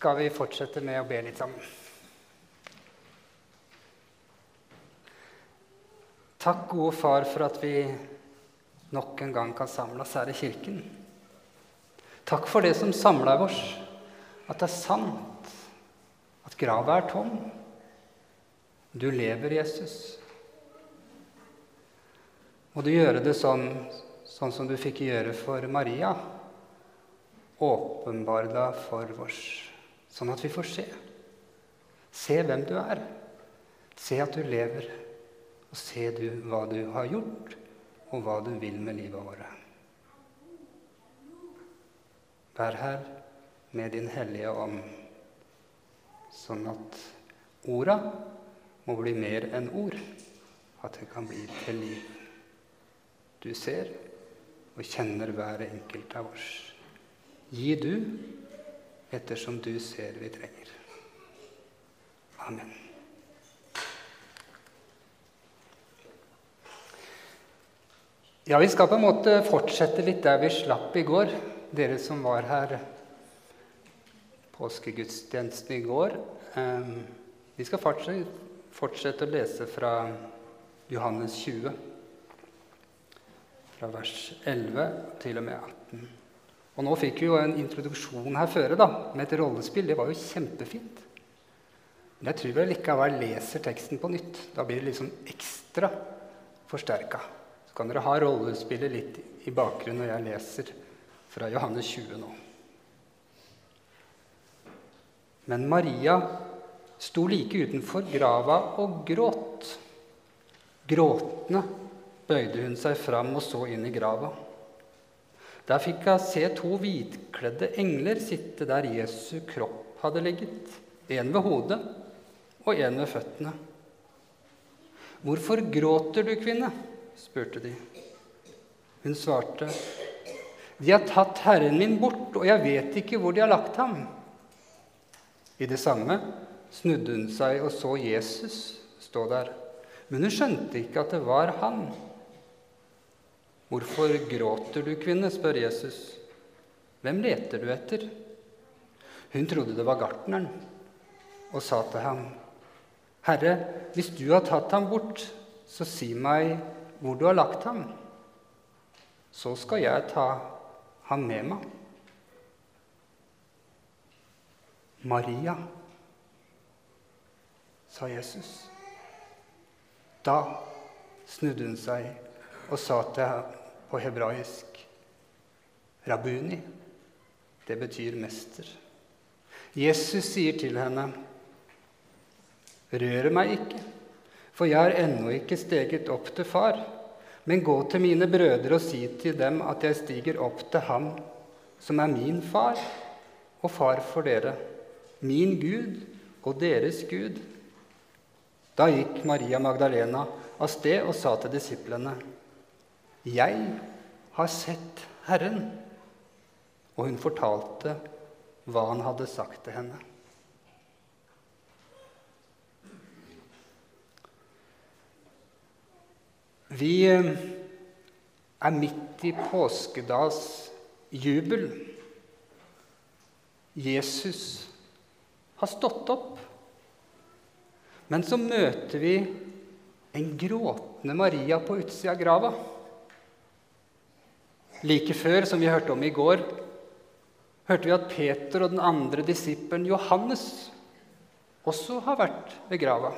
skal vi fortsette med å be litt sammen. Takk, gode Far, for at vi nok en gang kan samles her i kirken. Takk for det som samler oss, at det er sant, at grava er tom. Du lever, Jesus. Må du gjøre det sånn, sånn som du fikk gjøre for Maria. Åpenbar deg for oss, sånn at vi får se. Se hvem du er. Se at du lever. Og se du hva du har gjort, og hva du vil med livet vårt. Vær her med Din Hellige Ånd, sånn at orda må bli mer enn ord, at det kan bli til liv. Du ser og kjenner hver enkelt av oss. Gi du ettersom du ser vi trenger. Amen. Ja, Vi skal på en måte fortsette litt der vi slapp i går, dere som var her påskegudstjenesten i går. Ehm, vi skal fortsette å lese fra Johannes 20, fra vers 11 til og med 18. Og nå fikk vi jo en introduksjon her føre da, med et rollespill. Det var jo kjempefint. Men jeg tror vel likevel leser teksten på nytt. Da blir det liksom ekstra forsterka. Så kan dere ha rollespillet litt i bakgrunnen når jeg leser fra Johannes 20 nå. Men Maria sto like utenfor grava og gråt. Gråtende bøyde hun seg fram og så inn i grava. Der fikk hun se to hvitkledde engler sitte der Jesu kropp hadde ligget, en ved hodet og en ved føttene. 'Hvorfor gråter du, kvinne?' spurte de. Hun svarte, 'De har tatt Herren min bort, og jeg vet ikke hvor de har lagt ham.' I det samme snudde hun seg og så Jesus stå der, men hun skjønte ikke at det var han. 'Hvorfor gråter du, kvinne?' spør Jesus. 'Hvem leter du etter?' Hun trodde det var gartneren, og sa til ham, 'Herre, hvis du har tatt ham bort, så si meg hvor du har lagt ham.' 'Så skal jeg ta ham med meg.' Maria, sa Jesus. Da snudde hun seg og sa til ham på hebraisk. Rabuni, det betyr mester. Jesus sier til henne, 'Rør meg ikke, for jeg har ennå ikke steget opp til far.' 'Men gå til mine brødre og si til dem at jeg stiger opp til ham som er min far og far for dere, min Gud og deres Gud.' Da gikk Maria Magdalena av sted og sa til disiplene, 'Jeg har sett Herren.' Og hun fortalte hva han hadde sagt til henne. Vi eh, er midt i påskedags jubel. Jesus har stått opp. Men så møter vi en gråtende Maria på utsida av grava. Like før, som vi hørte om i går, hørte vi at Peter og den andre disippelen Johannes også har vært ved grava.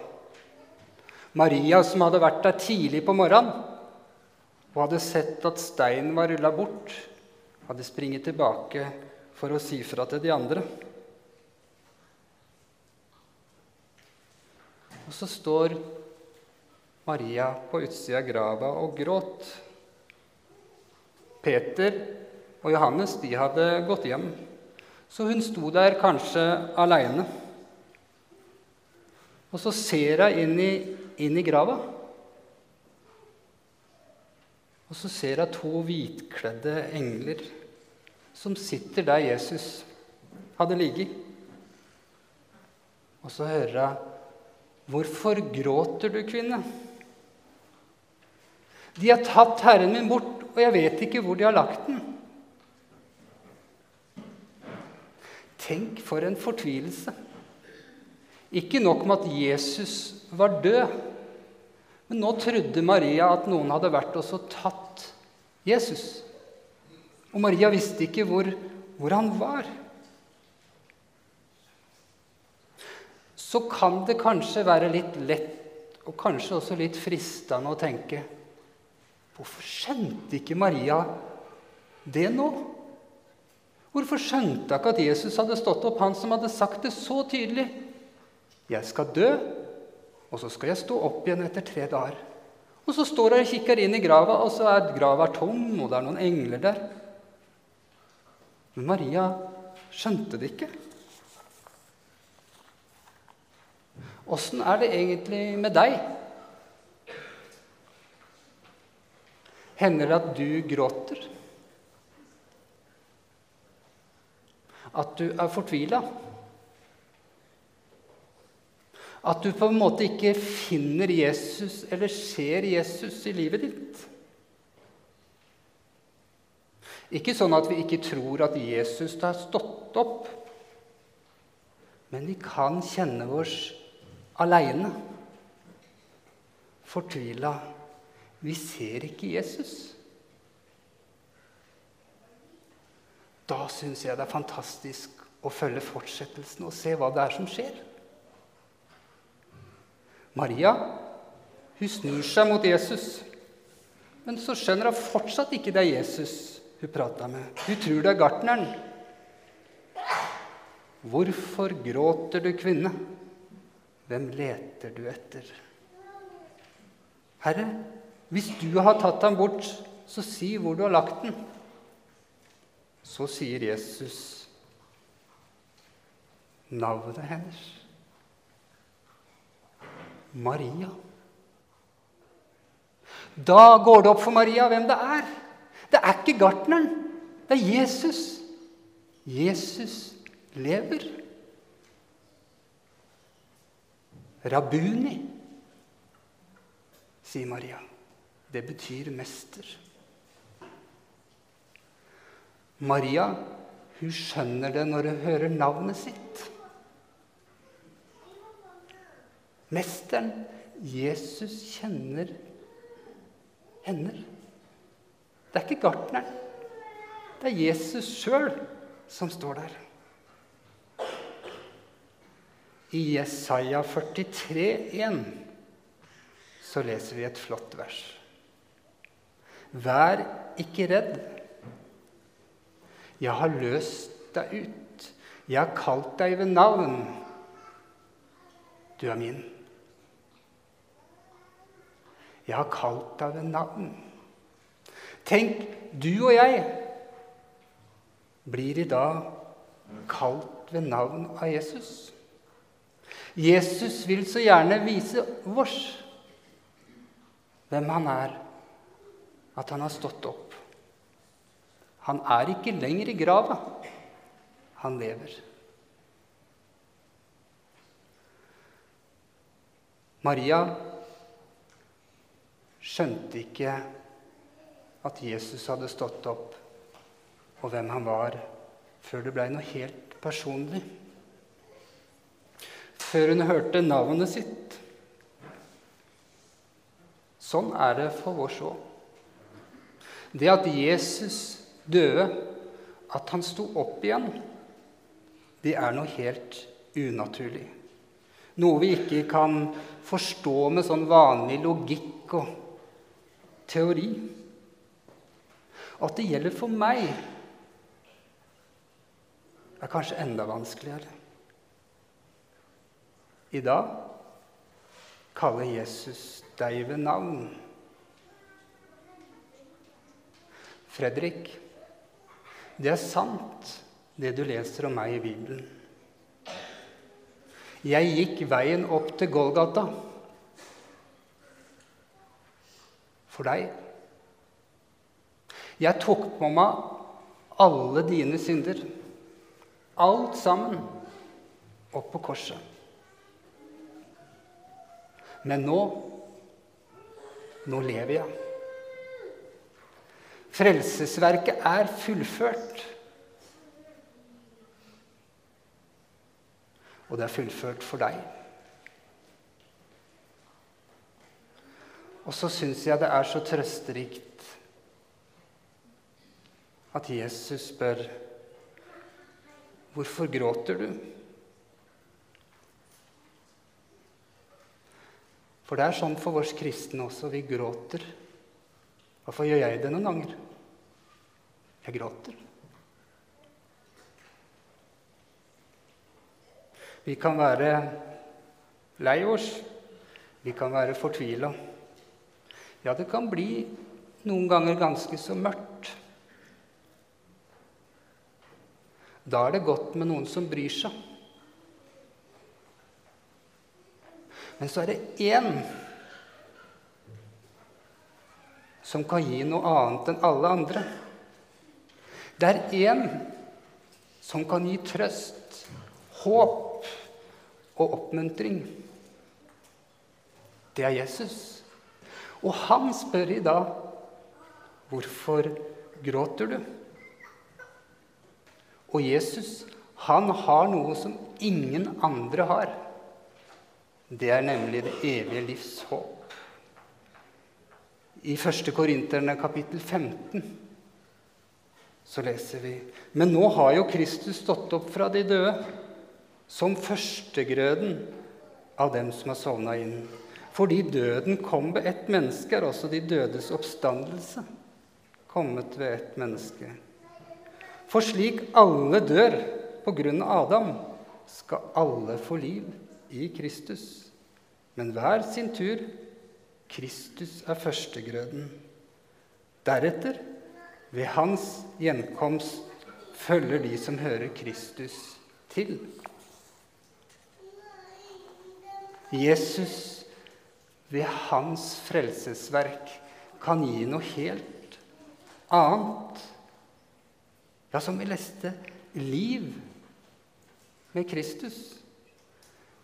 Maria, som hadde vært der tidlig på morgenen og hadde sett at steinen var rulla bort, hadde springet tilbake for å si fra til de andre. Og så står Maria på utsida av grava og gråt. Peter og Johannes de hadde gått hjem, så hun sto der kanskje aleine. Og så ser hun inn i, inn i grava. Og så ser hun to hvitkledde engler som sitter der Jesus hadde ligget. Og så hører hun 'Hvorfor gråter du, kvinne?' 'De har tatt Herren min bort, og jeg vet ikke hvor de har lagt den. Tenk for en fortvilelse. Ikke nok med at Jesus var død, men nå trodde Maria at noen hadde vært og tatt Jesus. Og Maria visste ikke hvor, hvor han var. Så kan det kanskje være litt lett og kanskje også litt fristende å tenke Hvorfor skjønte ikke Maria det nå? Hvorfor skjønte hun ikke at Jesus hadde stått opp, han som hadde sagt det så tydelig? Jeg skal dø, og så skal jeg stå opp igjen etter tre dager. Og så står hun og kikker inn i grava, og så er grava tom, og det er noen engler der. Men Maria skjønte det ikke. Åssen er det egentlig med deg? Hender det at du gråter? At du er fortvila? At du på en måte ikke finner Jesus eller ser Jesus i livet ditt? Ikke sånn at vi ikke tror at Jesus har stått opp, men vi kan kjenne oss aleine, fortvila. Vi ser ikke Jesus. Da syns jeg det er fantastisk å følge fortsettelsen og se hva det er som skjer. Maria hun snur seg mot Jesus, men så skjønner hun fortsatt ikke det er Jesus hun prata med. Hun tror det er gartneren. Hvorfor gråter du, kvinne? Hvem leter du etter? Herre, hvis du har tatt ham bort, så si hvor du har lagt den. Så sier Jesus navnet hennes. Maria. Da går det opp for Maria hvem det er. Det er ikke gartneren, det er Jesus. Jesus lever. Rabuni, sier Maria. Det betyr mester. Maria hun skjønner det når hun hører navnet sitt. Mesteren, Jesus, kjenner henne. Det er ikke gartneren. Det er Jesus sjøl som står der. I Jesaja 43, 43,1 så leser vi et flott vers. Vær ikke redd. Jeg har løst deg ut. Jeg har kalt deg ved navn. Du er min. Jeg har kalt deg ved navn. Tenk, du og jeg blir i dag kalt ved navn av Jesus. Jesus vil så gjerne vise oss hvem han er, at han har stått opp. Han er ikke lenger i grava. Han lever. Maria skjønte ikke at Jesus hadde stått opp, og hvem han var, før det blei noe helt personlig. Før hun hørte navnet sitt. Sånn er det for oss òg. Det at Jesus døde, at han sto opp igjen, det er noe helt unaturlig. Noe vi ikke kan forstå med sånn vanlig logikk og teori. At det gjelder for meg, er kanskje enda vanskeligere. I dag kaller Jesus deg ved navn. Fredrik, det er sant, det du leser om meg i Bibelen. Jeg gikk veien opp til Golgata for deg. Jeg tok på meg alle dine synder, alt sammen, opp på korset. Men nå nå lever jeg. Frelsesverket er fullført. og det er fullført for deg. Og så syns jeg det er så trøsterikt at Jesus spør Hvorfor gråter du? For det er sånn for oss kristne også. Vi gråter. Hvorfor gjør jeg det noen ganger? Jeg gråter. Vi kan være lei oss. Vi kan være fortvila. Ja, det kan bli noen ganger ganske så mørkt. Da er det godt med noen som bryr seg. Men så er det én som kan gi noe annet enn alle andre. Det er én som kan gi trøst, håp og oppmuntring. Det er Jesus. Og han spør i dag hvorfor gråter du? Og Jesus, han har noe som ingen andre har. Det er nemlig det evige livs håp. I 1. Korinterne kapittel 15 så leser vi Men nå har jo Kristus stått opp fra de døde, som førstegrøden av dem som har sovna inn. Fordi døden kom ved ett menneske, er også de dødes oppstandelse kommet ved ett menneske. For slik alle dør på grunn av Adam, skal alle få liv i Kristus. Men hver sin tur. Kristus er førstegrøden. Deretter, ved hans gjenkomst, følger de som hører Kristus til. Jesus ved hans frelsesverk kan gi noe helt annet ja, som vi leste liv med Kristus.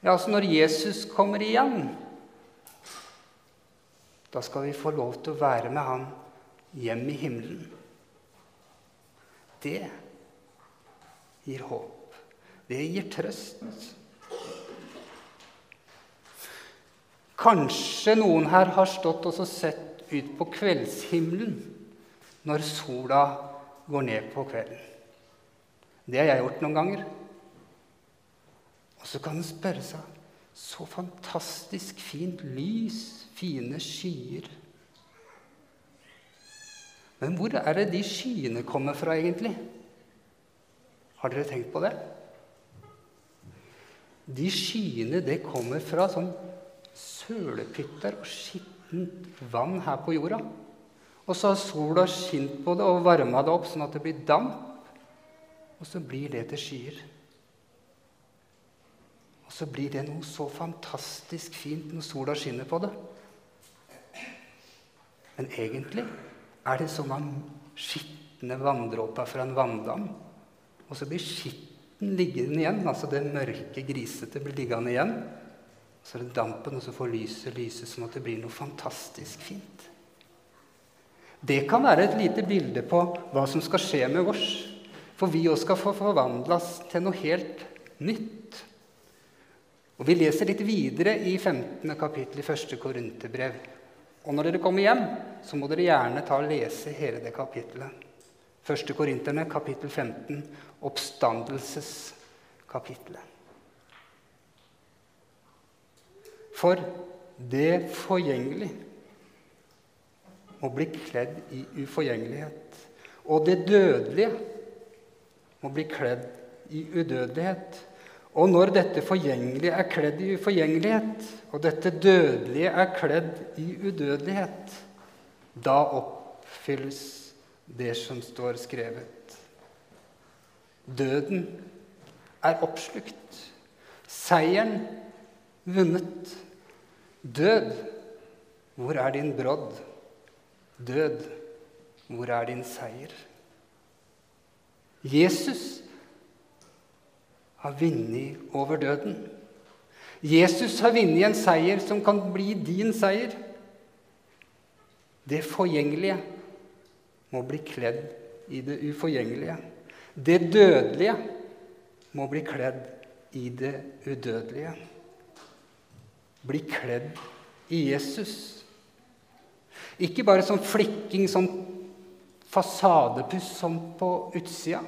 Ja, altså når Jesus kommer igjen, da skal vi få lov til å være med han hjem i himmelen. Det gir håp. Det gir trøst. Kanskje noen her har stått og sett ut på kveldshimmelen når sola går ned på kvelden. Det har jeg gjort noen ganger. Og så kan en spørre seg Så fantastisk fint lys, fine skyer. Men hvor er det de skyene kommer fra, egentlig? Har dere tenkt på det? De skyene, det kommer fra sånn sølepytter og skittent vann her på jorda. Og så har sola skint på det og varma det opp sånn at det blir damp. Og så blir det til skyer. Og så blir det noe så fantastisk fint når sola skinner på det. Men egentlig er det som om skitne vanndråper fra en vanndam. Og så blir skitten liggende igjen, altså det mørke, grisete blir liggende igjen. Så er det dampen, og så får lyset lyse sånn at det blir noe fantastisk fint. Det kan være et lite bilde på hva som skal skje med oss. For vi òg skal få forvandles til noe helt nytt. Og Vi leser litt videre i 15. kapittel i 1. Korinterbrev. Og når dere kommer hjem, så må dere gjerne ta og lese hele det kapittelet. 1. Korinterne, kapittel 15, oppstandelseskapittelet. For det forgjengelige må bli kledd i uforgjengelighet. Og det dødelige må bli kledd i udødelighet. Og når dette forgjengelige er kledd i uforgjengelighet, og dette dødelige er kledd i udødelighet, da oppfylles det som står skrevet. Døden er oppslukt. Seieren vunnet. Død, hvor er din brodd? Død, hvor er din seier? Jesus har vunnet over døden. Jesus har vunnet en seier som kan bli din seier. Det forgjengelige må bli kledd i det uforgjengelige. Det dødelige må bli kledd i det udødelige. Bli kledd i Jesus. Ikke bare som flikking, som fasadepuss som på utsida.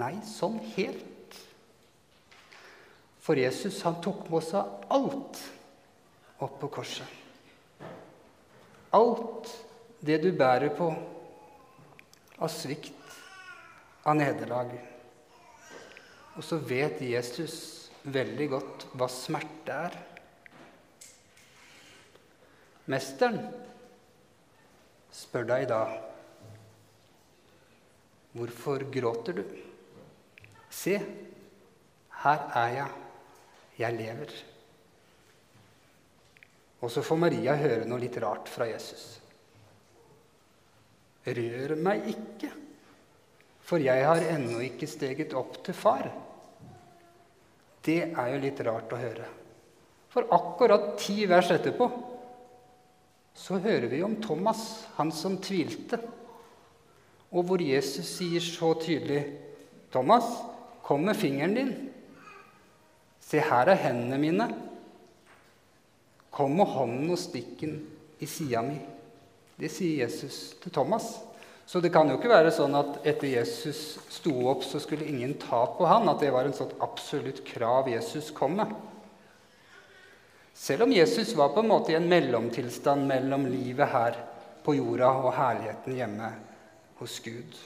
Nei, sånn helt. For Jesus han tok med seg alt opp på korset. Alt det du bærer på av svikt, av nederlag. Og så vet Jesus veldig godt hva smerte er. Mesteren spør deg da Hvorfor gråter du? Se, her er jeg. Jeg lever. Og så får Maria høre noe litt rart fra Jesus. Rør meg ikke, for jeg har ennå ikke steget opp til far. Det er jo litt rart å høre. For akkurat ti vers etterpå så hører vi om Thomas, han som tvilte, og hvor Jesus sier så tydelig, 'Thomas, kom med fingeren din. Se, her er hendene mine. Kom med hånden og stikk den i sida mi.' Det sier Jesus til Thomas. Så det kan jo ikke være sånn at etter Jesus sto opp, så skulle ingen ta på han, at det var en sånn absolutt krav Jesus kom med. Selv om Jesus var på en måte i en mellomtilstand mellom livet her på jorda og herligheten hjemme hos Gud.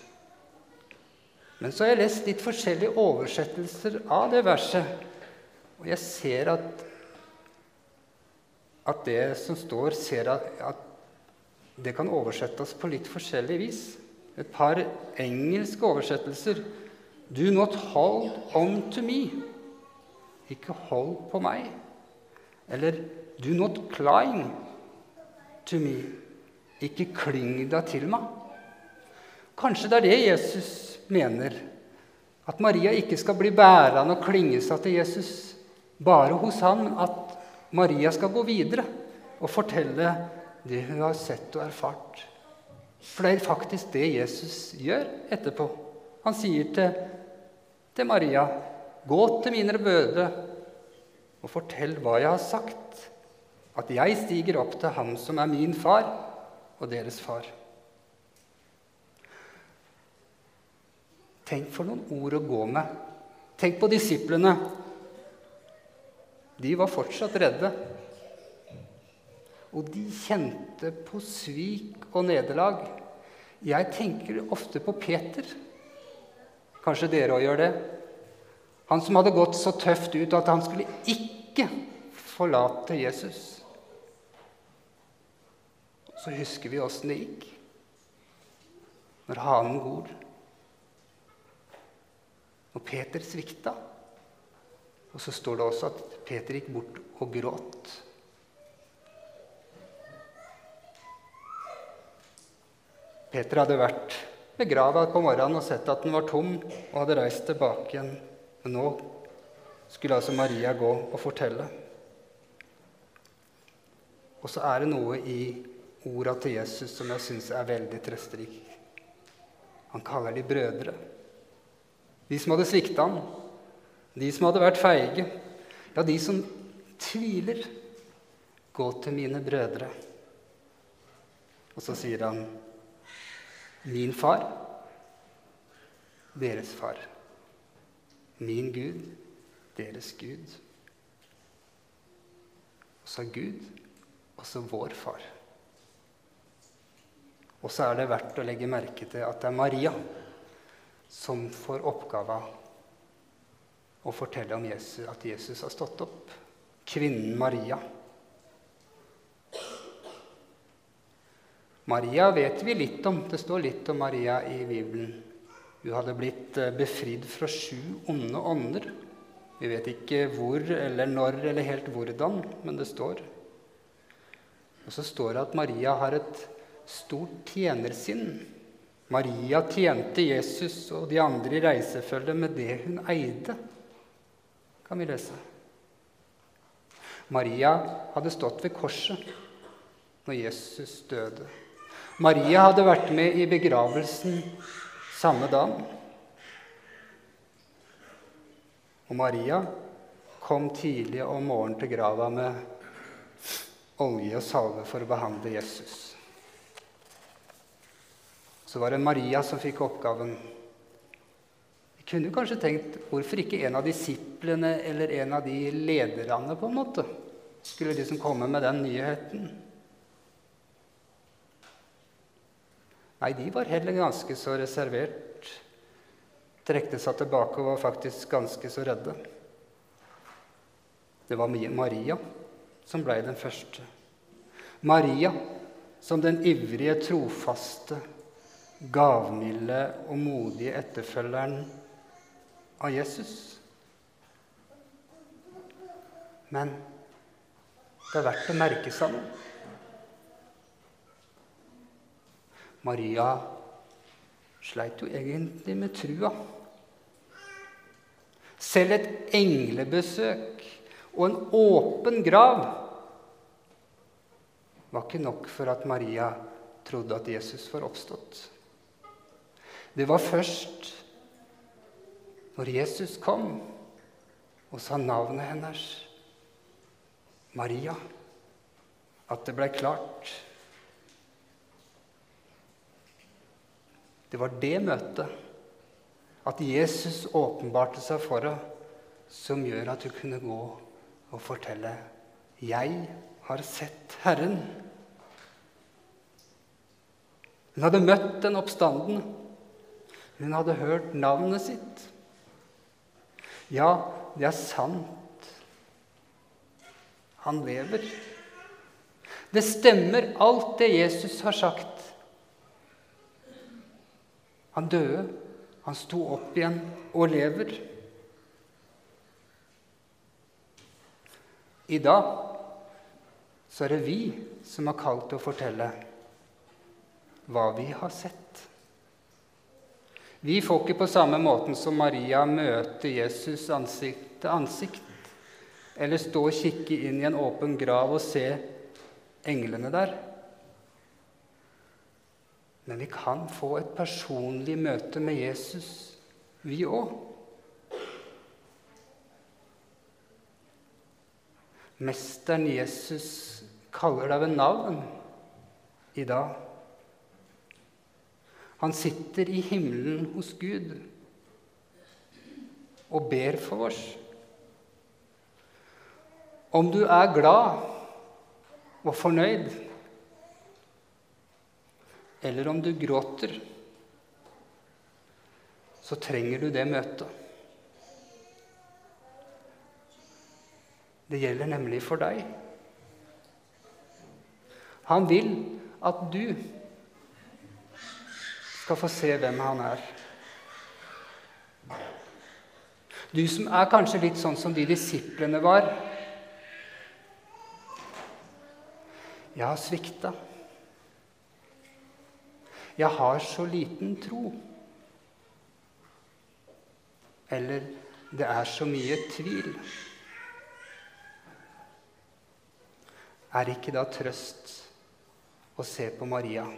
Men så har jeg lest litt forskjellige oversettelser av det verset, og jeg ser at, at det som står, ser at, at det kan oversettes på litt forskjellig vis. Et par engelske oversettelser. Do not hold on to me. Ikke hold på meg. Eller do not climb to me. Ikke kling deg til meg. Kanskje det er det Jesus mener. At Maria ikke skal bli bærende og klinge seg til Jesus bare hos han, at Maria skal gå videre og fortelle det hun har sett og erfart. For det er faktisk det Jesus gjør etterpå. Han sier til, til Maria, 'Gå til mine brødre og fortell hva jeg har sagt.' 'At jeg stiger opp til ham som er min far og deres far.' Tenk for noen ord å gå med. Tenk på disiplene. De var fortsatt redde. Og de kjente på svik og nederlag. Jeg tenker ofte på Peter. Kanskje dere òg gjør det? Han som hadde gått så tøft ut at han skulle ikke forlate Jesus. Så husker vi åssen det gikk når hanen gor. Og Peter svikta. Og så står det også at Peter gikk bort og gråt. Peter hadde vært begrava på morgenen og sett at den var tom, og hadde reist tilbake igjen. Men nå skulle altså Maria gå og fortelle. Og så er det noe i orda til Jesus som jeg syns er veldig trøsterik. Han kaller de brødre. De som hadde svikta ham, de som hadde vært feige, ja, de som tviler. Gå til mine brødre. Og så sier han Min far, deres far. Min Gud, deres Gud. Og så Gud, og så vår far. Og så er det verdt å legge merke til at det er Maria som får oppgava å fortelle om Jesus, at Jesus har stått opp. Kvinnen Maria. Maria vet vi litt om. Det står litt om Maria i Bibelen. Hun hadde blitt eh, befridd fra sju onde ånder. Vi vet ikke hvor eller når eller helt hvordan, men det står. Og så står det at Maria har et stort tjenersinn. Maria tjente Jesus og de andre i reisefølget med det hun eide, kan vi lese. Maria hadde stått ved korset når Jesus døde. Maria hadde vært med i begravelsen samme dag. Og Maria kom tidlig om morgenen til grava med olje og salve for å behandle Jesus. Så var det Maria som fikk oppgaven. Vi kunne kanskje tenkt hvorfor ikke en av disiplene eller en av de lederne på en måte skulle liksom komme med den nyheten. Nei, de var heller ganske så reservert. Trekte seg tilbake og var faktisk ganske så redde. Det var Maria som ble den første. Maria som den ivrige, trofaste, gavmilde og modige etterfølgeren av Jesus. Men det er verdt å merke seg noe. Maria sleit jo egentlig med trua. Selv et englebesøk og en åpen grav var ikke nok for at Maria trodde at Jesus var oppstått. Det var først når Jesus kom og sa navnet hennes, Maria, at det ble klart. Det var det møtet, at Jesus åpenbarte seg for henne, som gjør at hun kunne gå og fortelle 'Jeg har sett Herren'. Hun hadde møtt den oppstanden. Hun hadde hørt navnet sitt. Ja, det er sant. Han lever. Det stemmer, alt det Jesus har sagt. Han døde, han sto opp igjen og lever. I dag så er det vi som har kalt til å fortelle hva vi har sett. Vi får ikke på samme måten som Maria møte Jesus ansikt til ansikt, eller stå og kikke inn i en åpen grav og se englene der. Men vi kan få et personlig møte med Jesus, vi òg. Mesteren Jesus kaller deg ved navn i dag. Han sitter i himmelen hos Gud og ber for oss. Om du er glad og fornøyd eller om du gråter, så trenger du det møtet. Det gjelder nemlig for deg. Han vil at du skal få se hvem han er. Du som er kanskje litt sånn som de disiplene var. Jeg har svikta. Jeg har så liten tro. Eller det er så mye tvil. Er ikke da trøst å se på Maria?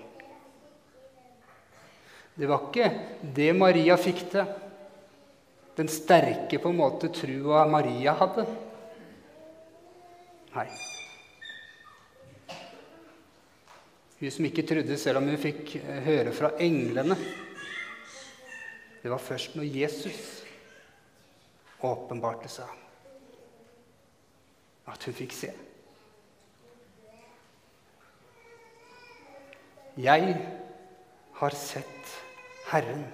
Det var ikke det Maria fikk til, den sterke på en måte trua Maria hadde. Nei. Hun som ikke trodde selv om hun fikk eh, høre fra englene. Det var først når Jesus åpenbarte seg, at hun fikk se. Jeg har sett Herren,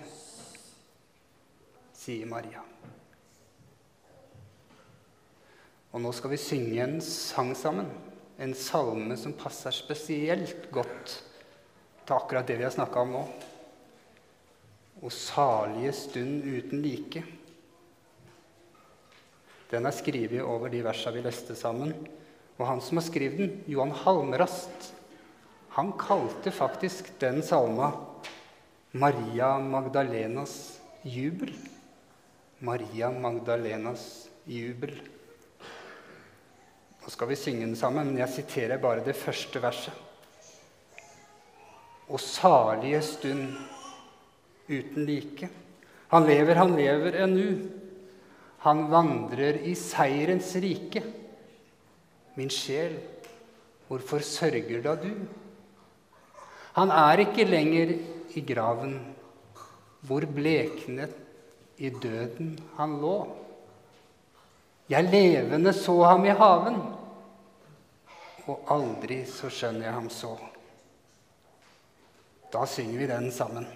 sier Maria. Og nå skal vi synge en sang sammen en salme som passer spesielt godt til akkurat det vi har snakka om nå. O salige stund uten like. Den er skrevet over de versene vi leste sammen. Og han som har skrevet den, Johan Halmrast, han kalte faktisk den salma Maria Magdalenas jubel. Maria Magdalenas jubel. Nå skal vi synge den sammen, men jeg siterer bare det første verset. Og salige stund uten like. Han lever, han lever ennu. Han vandrer i seierens rike. Min sjel, hvorfor sørger da du? Han er ikke lenger i graven, hvor bleknet i døden han lå. Jeg levende så ham i haven, og aldri så skjønner jeg ham så. Da synger vi den sammen.